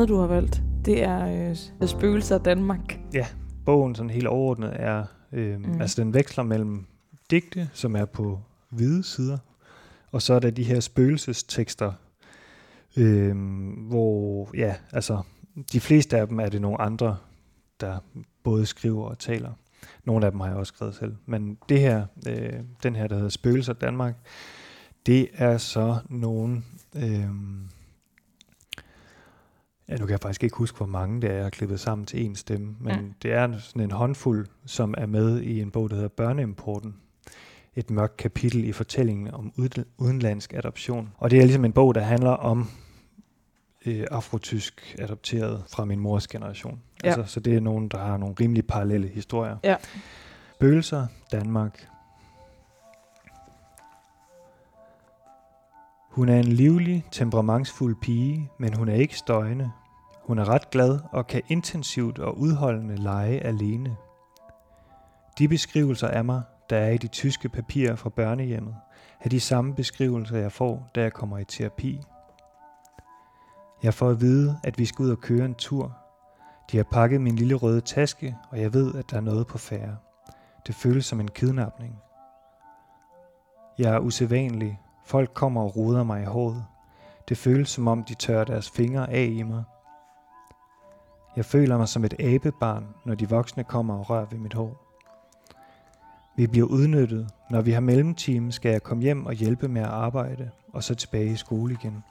andet, du har valgt, det er øh, Spøgelser af Danmark. Bogen sådan helt overordnet er, øh, mm. altså den veksler mellem digte, som er på hvide sider, og så er der de her spøgelsestekster, øh, hvor, ja, altså, de fleste af dem er det nogle andre, der både skriver og taler. Nogle af dem har jeg også skrevet selv. Men det her, øh, den her, der hedder Spøgelser Danmark, det er så nogle... Øh, ja, nu kan jeg faktisk ikke huske, hvor mange det er, jeg har klippet sammen til en stemme, men mm. det er sådan en håndfuld, som er med i en bog, der hedder Børneimporten. Et mørkt kapitel i fortællingen om ud- udenlandsk adoption. Og det er ligesom en bog, der handler om øh, afrotysk adopteret fra min mors generation. Ja. Altså, så det er nogen, der har nogle rimelig parallelle historier. Ja. Bøgelser, Danmark. Hun er en livlig, temperamentsfuld pige, men hun er ikke støjende. Hun er ret glad og kan intensivt og udholdende lege alene. De beskrivelser af mig, der er i de tyske papirer fra børnehjemmet, er de samme beskrivelser, jeg får, da jeg kommer i terapi. Jeg får at vide, at vi skal ud og køre en tur. De har pakket min lille røde taske, og jeg ved, at der er noget på færre. Det føles som en kidnapning. Jeg er usædvanlig. Folk kommer og ruder mig i håret. Det føles som om, de tørrer deres fingre af i mig. Jeg føler mig som et abebarn, når de voksne kommer og rører ved mit hår. Vi bliver udnyttet. Når vi har mellemtime, skal jeg komme hjem og hjælpe med at arbejde, og så tilbage i skole igen.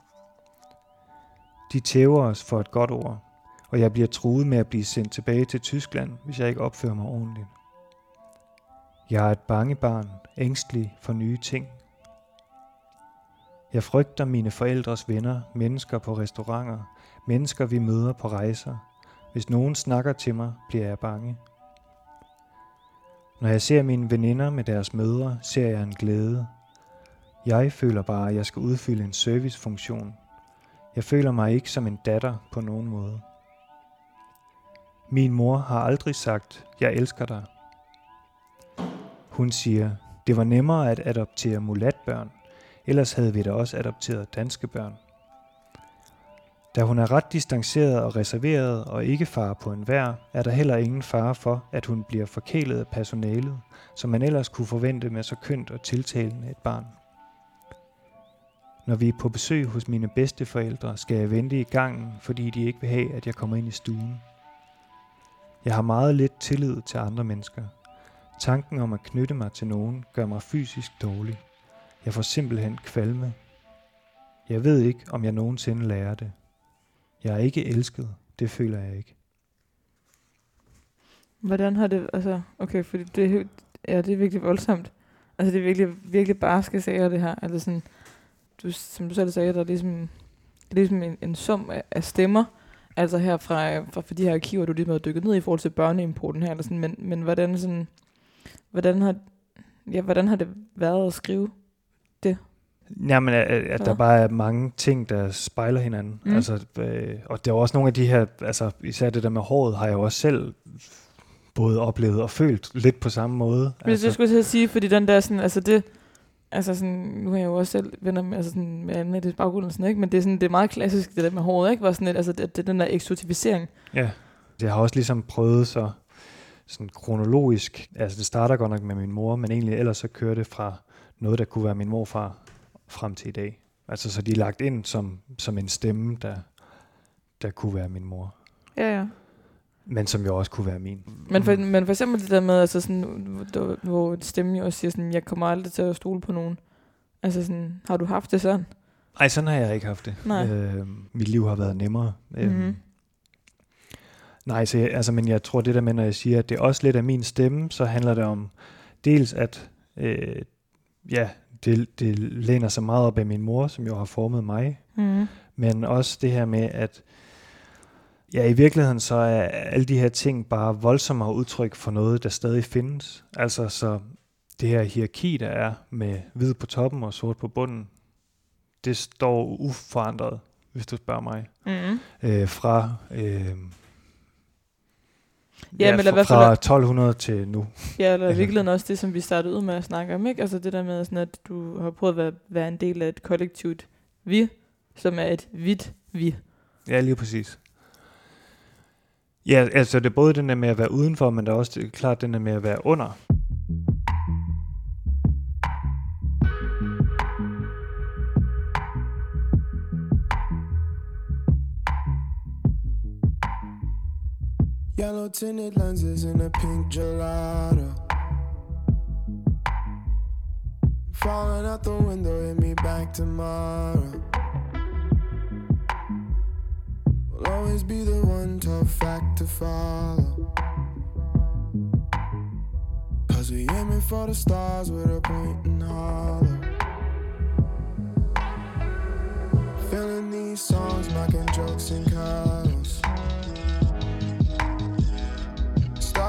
De tæver os for et godt ord, og jeg bliver truet med at blive sendt tilbage til Tyskland, hvis jeg ikke opfører mig ordentligt. Jeg er et bange barn, ængstelig for nye ting. Jeg frygter mine forældres venner, mennesker på restauranter, mennesker vi møder på rejser. Hvis nogen snakker til mig, bliver jeg bange. Når jeg ser mine veninder med deres mødre, ser jeg en glæde. Jeg føler bare, at jeg skal udfylde en servicefunktion. Jeg føler mig ikke som en datter på nogen måde. Min mor har aldrig sagt, jeg elsker dig. Hun siger, det var nemmere at adoptere mulatbørn, ellers havde vi da også adopteret danske børn. Da hun er ret distanceret og reserveret og ikke far på en vær, er der heller ingen fare for, at hun bliver forkælet af personalet, som man ellers kunne forvente med så kønt og tiltalende et barn. Når vi er på besøg hos mine bedsteforældre, skal jeg vente i gangen, fordi de ikke vil have, at jeg kommer ind i stuen. Jeg har meget lidt tillid til andre mennesker. Tanken om at knytte mig til nogen gør mig fysisk dårlig. Jeg får simpelthen kvalme. Jeg ved ikke, om jeg nogensinde lærer det. Jeg er ikke elsket. Det føler jeg ikke. Hvordan har det, altså, okay, fordi det, er ja, det er virkelig voldsomt. Altså, det er virkelig, virkelig barske sager, det her. Altså sådan, du, som du selv sagde, der er ligesom, det er ligesom en, en sum af, af stemmer, altså her fra, fra, fra de her arkiver, du ligesom har dykket ned i forhold til børneimporten her, eller sådan, men, men hvordan sådan, hvordan har, ja, hvordan har det været at skrive? Jamen, at, at Ja. der bare er mange ting, der spejler hinanden. Mm. Altså, øh, og der er også nogle af de her, altså især det der med håret, har jeg jo også selv både oplevet og følt lidt på samme måde. Altså, det, skulle jeg sige, fordi den der sådan, altså det, altså sådan, nu har jeg jo også selv venner med, altså sådan, med Annettes baggrund og sådan, ikke? men det er, sådan, det er meget klassisk, det der med håret, ikke? Hvor sådan et, altså det, det, er den der eksotificering. Ja, jeg har også ligesom prøvet så sådan kronologisk, altså det starter godt nok med min mor, men egentlig ellers så kører det fra noget, der kunne være min morfar, frem til i dag. Altså så de er lagt ind som, som en stemme, der, der kunne være min mor, Ja, ja. men som jo også kunne være min. Men for, men for eksempel det der med, altså sådan, hvor, hvor stemmen jo også siger sådan, jeg kommer aldrig til at stole på nogen. Altså sådan, har du haft det sådan? Nej, sådan har jeg ikke haft det. Nej. Øh, mit liv har været nemmere. Øhm, Mhm. Nej, så jeg, altså, men jeg tror det der med, når jeg siger, at det er også lidt af min stemme, så handler det om dels, at øh, ja, det, det læner sig meget op af min mor, som jo har formet mig, Mm. men også det her med, at ja, i virkeligheden så er alle de her ting bare voldsommere udtryk for noget, der stadig findes. Altså så det her hierarki, der er med hvid på toppen og sort på bunden, det står uforandret, hvis du spørger mig. Mm. Øh, fra øh, Ja, men i fra, fra 1200 til nu. Ja, eller i Altså- virkeligheden også det, som vi startede ud med at snakke om, ikke? Altså det der med, sådan, at du har prøvet at være, være en del af et kollektivt vi, som er et hvidt vi. Ja, lige præcis. Ja, altså det er både den der med at være udenfor, men der er også det, klart den der med at være under. Yellow tinted lenses and a pink gelato. Falling out the window, hit me back tomorrow. Will always be the one tough fact to follow. Cause we aiming for the stars with a point and hollow. Feeling these songs, making jokes and cuddles.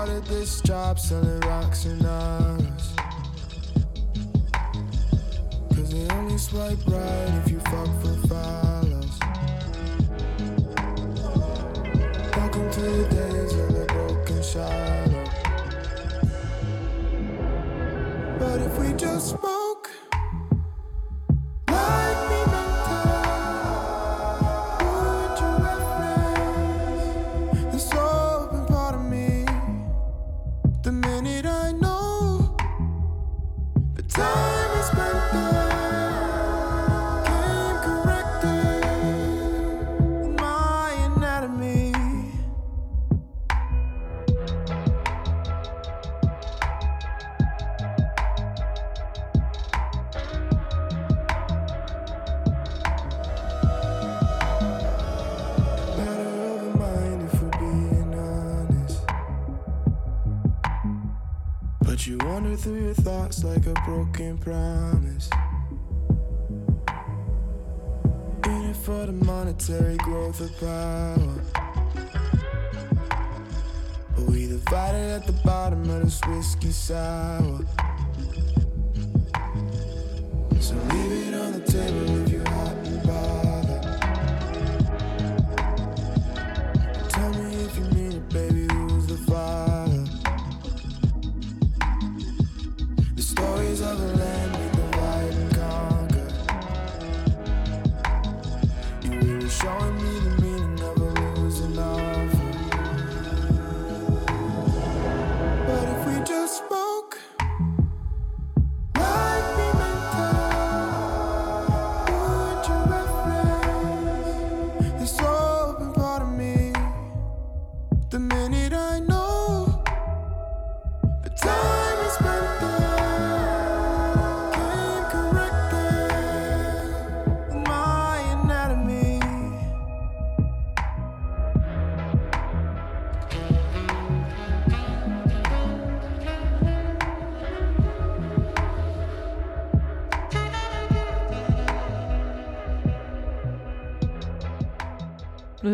Started this job selling rocks and honors. Cause they only swipe right if you fuck for follows. Welcome to the days of the broken shadow. But if we just spoke But you wander through your thoughts like a broken promise. In it for the monetary growth of power. But we divided at the bottom of this whiskey sour. So leave it on the table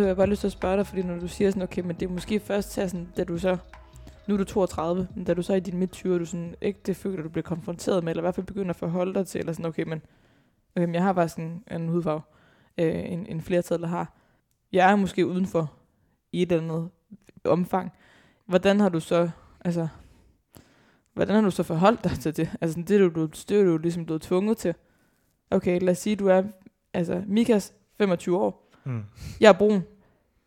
jeg bare lyst til at spørge dig, fordi når du siger sådan, okay, men det er måske først til sådan, da du så, nu er du 32, men da du så er i din midt 20'er, du sådan, ikke det føler, du bliver konfronteret med, eller i hvert fald begynder at forholde dig til, eller sådan, okay, men, okay, jeg har faktisk en, en hudfarve, øh, en, en flertal, der har. Jeg er måske udenfor i et eller andet omfang. Hvordan har du så, altså, hvordan har du så forholdt dig til det? Altså, det er du, du, det er du ligesom blevet tvunget til. Okay, lad os sige, du er, altså, Mikas 25 år, Mm. jeg er brun.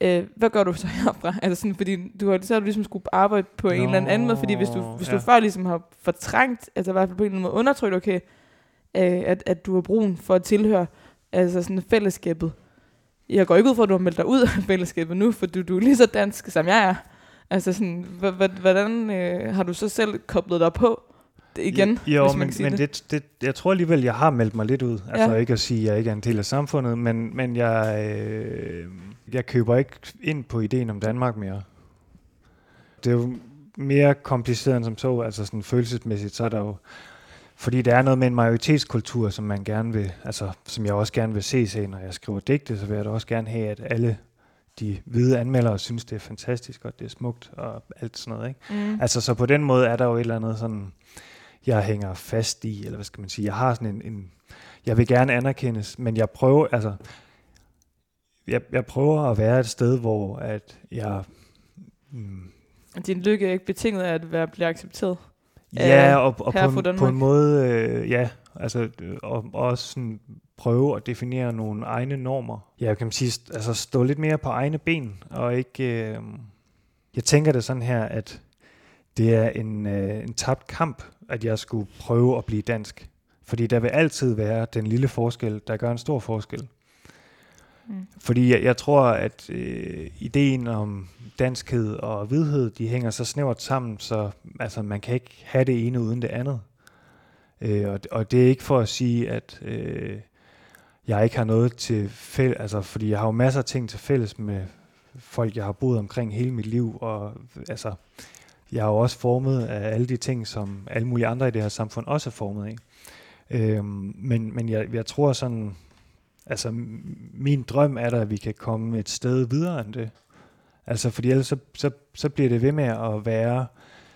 Øh, hvad gør du så herfra? Altså sådan, fordi du har, så har du ligesom skulle arbejde på en eller anden måde, fordi hvis du, hvis du ja. før ligesom har fortrængt, altså i hvert fald på en eller anden måde undertrykt, okay, øh, at, at du er brun for at tilhøre altså sådan fællesskabet. Jeg går ikke ud fra, at du har meldt dig ud af fællesskabet nu, for du, du er lige så dansk, som jeg er. Altså sådan, hvordan øh, har du så selv koblet dig på igen, jo, hvis man men, men det? det. Det, jeg tror alligevel, jeg har meldt mig lidt ud. Altså Ja. ikke at sige, at jeg ikke er en del af samfundet, men, men jeg, øh, jeg køber ikke ind på ideen om Danmark mere. Det er jo mere kompliceret end som så, altså sådan følelsesmæssigt, så er der jo, fordi der er noget med en majoritetskultur, som man gerne vil, altså som jeg også gerne vil se se, når jeg skriver digte, så vil jeg da også gerne have, at alle de hvide anmeldere synes, det er fantastisk, og det er smukt, og alt sådan noget, ikke? Mm. Altså, så på den måde er der jo et eller andet sådan, jeg hænger fast i, eller hvad skal man sige, jeg har sådan en, en jeg vil gerne anerkendes, men jeg prøver, altså, jeg, jeg prøver at være et sted, hvor at jeg, mm, Din lykke er ikke betinget af at være, blive accepteret. ja, og, og på, en, på en måde, øh, ja, altså, og, og også sådan prøve at definere nogle egne normer. Ja, kan man sige, altså stå lidt mere på egne ben, og ikke... Øh, jeg tænker det sådan her, at det er en, øh, en tabt kamp, at jeg skulle prøve at blive dansk. Fordi der vil altid være den lille forskel, der gør en stor forskel. Mm. Fordi jeg, jeg tror, at øh, ideen om danskhed og hvidhed, de hænger så snævert sammen, så altså, man kan ikke have det ene uden det andet. Øh, og, og det er ikke for at sige, at øh, jeg ikke har noget til fælles, altså fordi jeg har jo masser af ting til fælles med folk, jeg har boet omkring hele mit liv, og altså, jeg er jo også formet af alle de ting, som alle mulige andre i det her samfund også er formet af. Øhm, men men jeg, jeg tror sådan, altså min drøm er da, at vi kan komme et sted videre end det. Altså fordi ellers så, så, så bliver det ved med at være,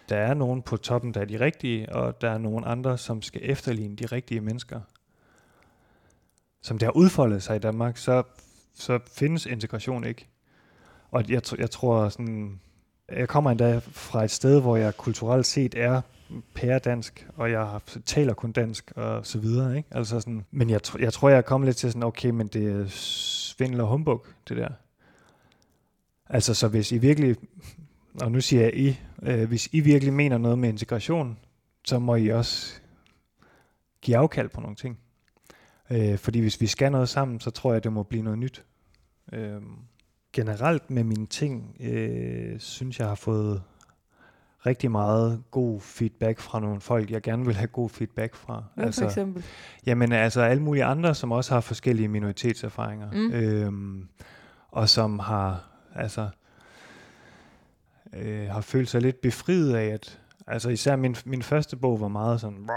der er nogen på toppen, der er de rigtige, og der er nogen andre, som skal efterligne de rigtige mennesker. Som det har udfoldet sig i Danmark, så, så findes integration ikke. Og jeg, jeg tror sådan, jeg kommer endda fra et sted, hvor jeg kulturelt set er pæredansk, og jeg har- taler kun dansk og så videre. Ikke? Altså sådan, men jeg, tr- jeg tror, jeg er kommet lidt til sådan, okay, men det er svindel og humbug, det der. Altså, så hvis I virkelig, og nu siger jeg I, øh, hvis I virkelig mener noget med integration, så må I også give afkald på nogle ting. Øh, fordi hvis vi skal noget sammen, så tror jeg, det må blive noget nyt. Øh, generelt med mine ting, øh, synes jeg har fået rigtig meget god feedback fra nogle folk, jeg gerne vil have god feedback fra. Hvad for eksempel? Jamen altså alle mulige andre, som også har forskellige minoritetserfaringer. Mm. Øhm, og som har altså øh, har følt sig lidt befriet af, at altså især min, min første bog var meget sådan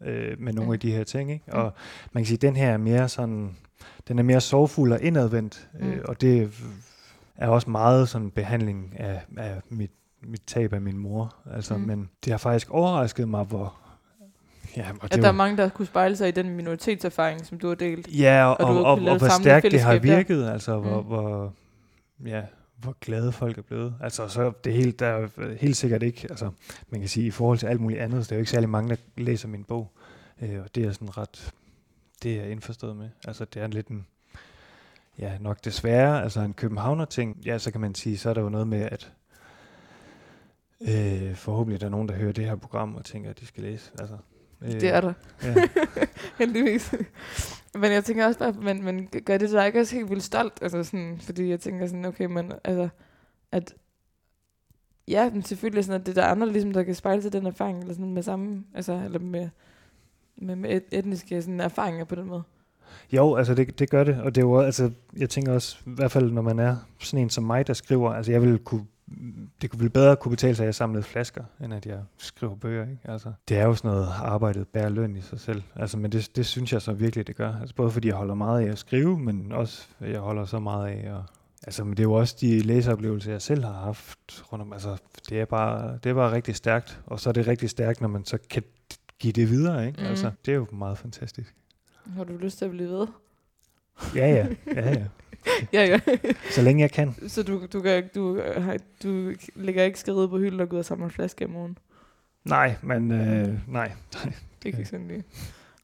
øh, med nogle Mm. af de her ting. Ikke? Og man kan sige, at den her er mere sådan, den er mere sorgfuld og indadvendt, øh, Mm. og det er også meget sådan behandling af, af mit, mit tab af min mor. Altså, Mm. Men det har faktisk overrasket mig, hvor... Ja, og At der er var- mange, der kunne spejle sig i den minoritetserfaring, som du har delt. Ja, og, Og og, og, og, hvor stærkt det har fællesskab der. virket, altså hvor, Mm. hvor, ja, hvor glade folk er blevet. Altså så det er helt, der er helt sikkert ikke, altså man kan sige i forhold til alt muligt andet, så der er jo ikke særlig mange, der læser min bog, øh, og det er sådan ret, det er jeg indforstået med. Altså det er lidt en, ja nok desværre, altså en københavner ting, ja så kan man sige, så er der jo noget med, at øh, forhåbentlig der er nogen, der hører det her program og tænker, at de skal læse. Altså, øh, Det er der. Ja. Heldigvis. men jeg tænker også bare, men, men gør det dig ikke også helt vildt stolt? Altså sådan, fordi jeg tænker sådan, okay, men altså, at ja, men selvfølgelig sådan, at det er der andre, ligesom, der kan spejle sig den erfaring, eller sådan med samme, altså, eller med, med, med et, etniske sådan, erfaringer på den måde. Jo, altså det, det gør det, og det er jo, altså, jeg tænker også, i hvert fald når man er sådan en som mig, der skriver, altså jeg vil kunne, det kunne vel bedre kunne betale sig, at jeg samlede flasker, end at jeg skriver bøger, ikke? Altså, det er jo sådan noget arbejdet bærer løn i sig selv, altså, men det, det synes jeg så virkelig, det gør, altså både fordi jeg holder meget af at skrive, men også, jeg holder så meget af at Altså, men det er jo også de læseoplevelser, jeg selv har haft rundt om. Altså, det er bare, det er bare rigtig stærkt. Og så er det rigtig stærkt, når man så kan give det videre, ikke? Mhm. Altså, det er jo meget fantastisk. Har du lyst til at blive ved? Ja, ja. ja, ja. ja, ja. Så længe jeg kan. Så du, du, kan, du, øh, du lægger ikke skrevet på hylden og går ud og samler flasker i morgen? Nej, men øh, nej. Ikke sådan lige.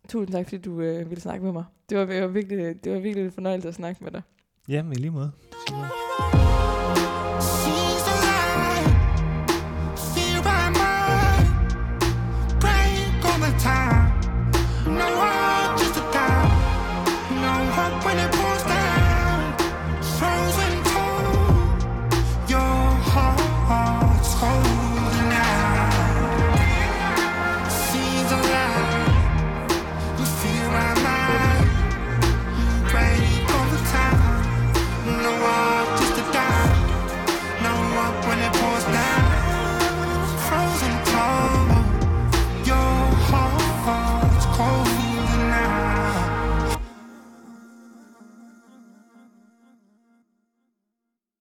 Tusind tak, fordi du øh, ville snakke med mig. Det var, det var, virkelig, det var virkelig en fornøjelse at snakke med dig. Jamen, i lige måde. Super.